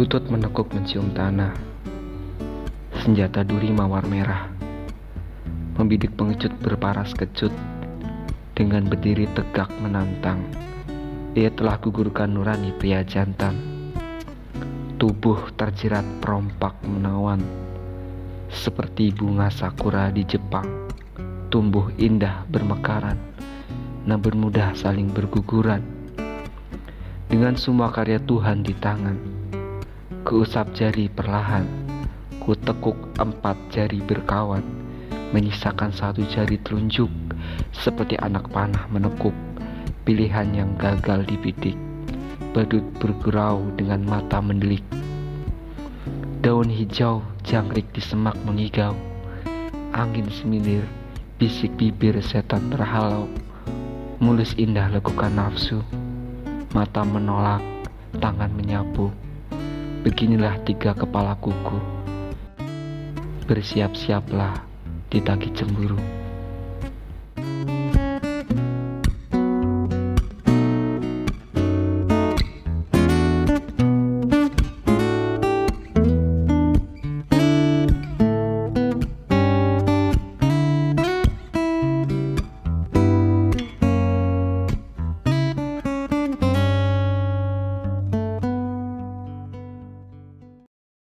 Lutut menekuk mencium tanah. Senjata duri mawar merah. Membidik pengecut berparas kecut. Dengan berdiri tegak menantang. Ia telah gugurkan nurani pria jantan. Tubuh terjerat perompak menawan. Seperti bunga sakura di Jepang. Tumbuh indah bermekaran. Namun mudah saling berguguran. Dengan semua karya Tuhan di tangan Kuusap jari perlahan, ku tekuk empat jari berkawan, menyisakan satu jari telunjuk, seperti anak panah menekuk, pilihan yang gagal dibidik, badut bergurau dengan mata mendelik. Daun hijau jangkrik di semak mengigau, angin semilir, bisik bibir setan terhalau, mulus indah lekukan nafsu, mata menolak, tangan menyapu. Beginilah tiga kepala kuku. Bersiap-siaplah ditagi cemburu.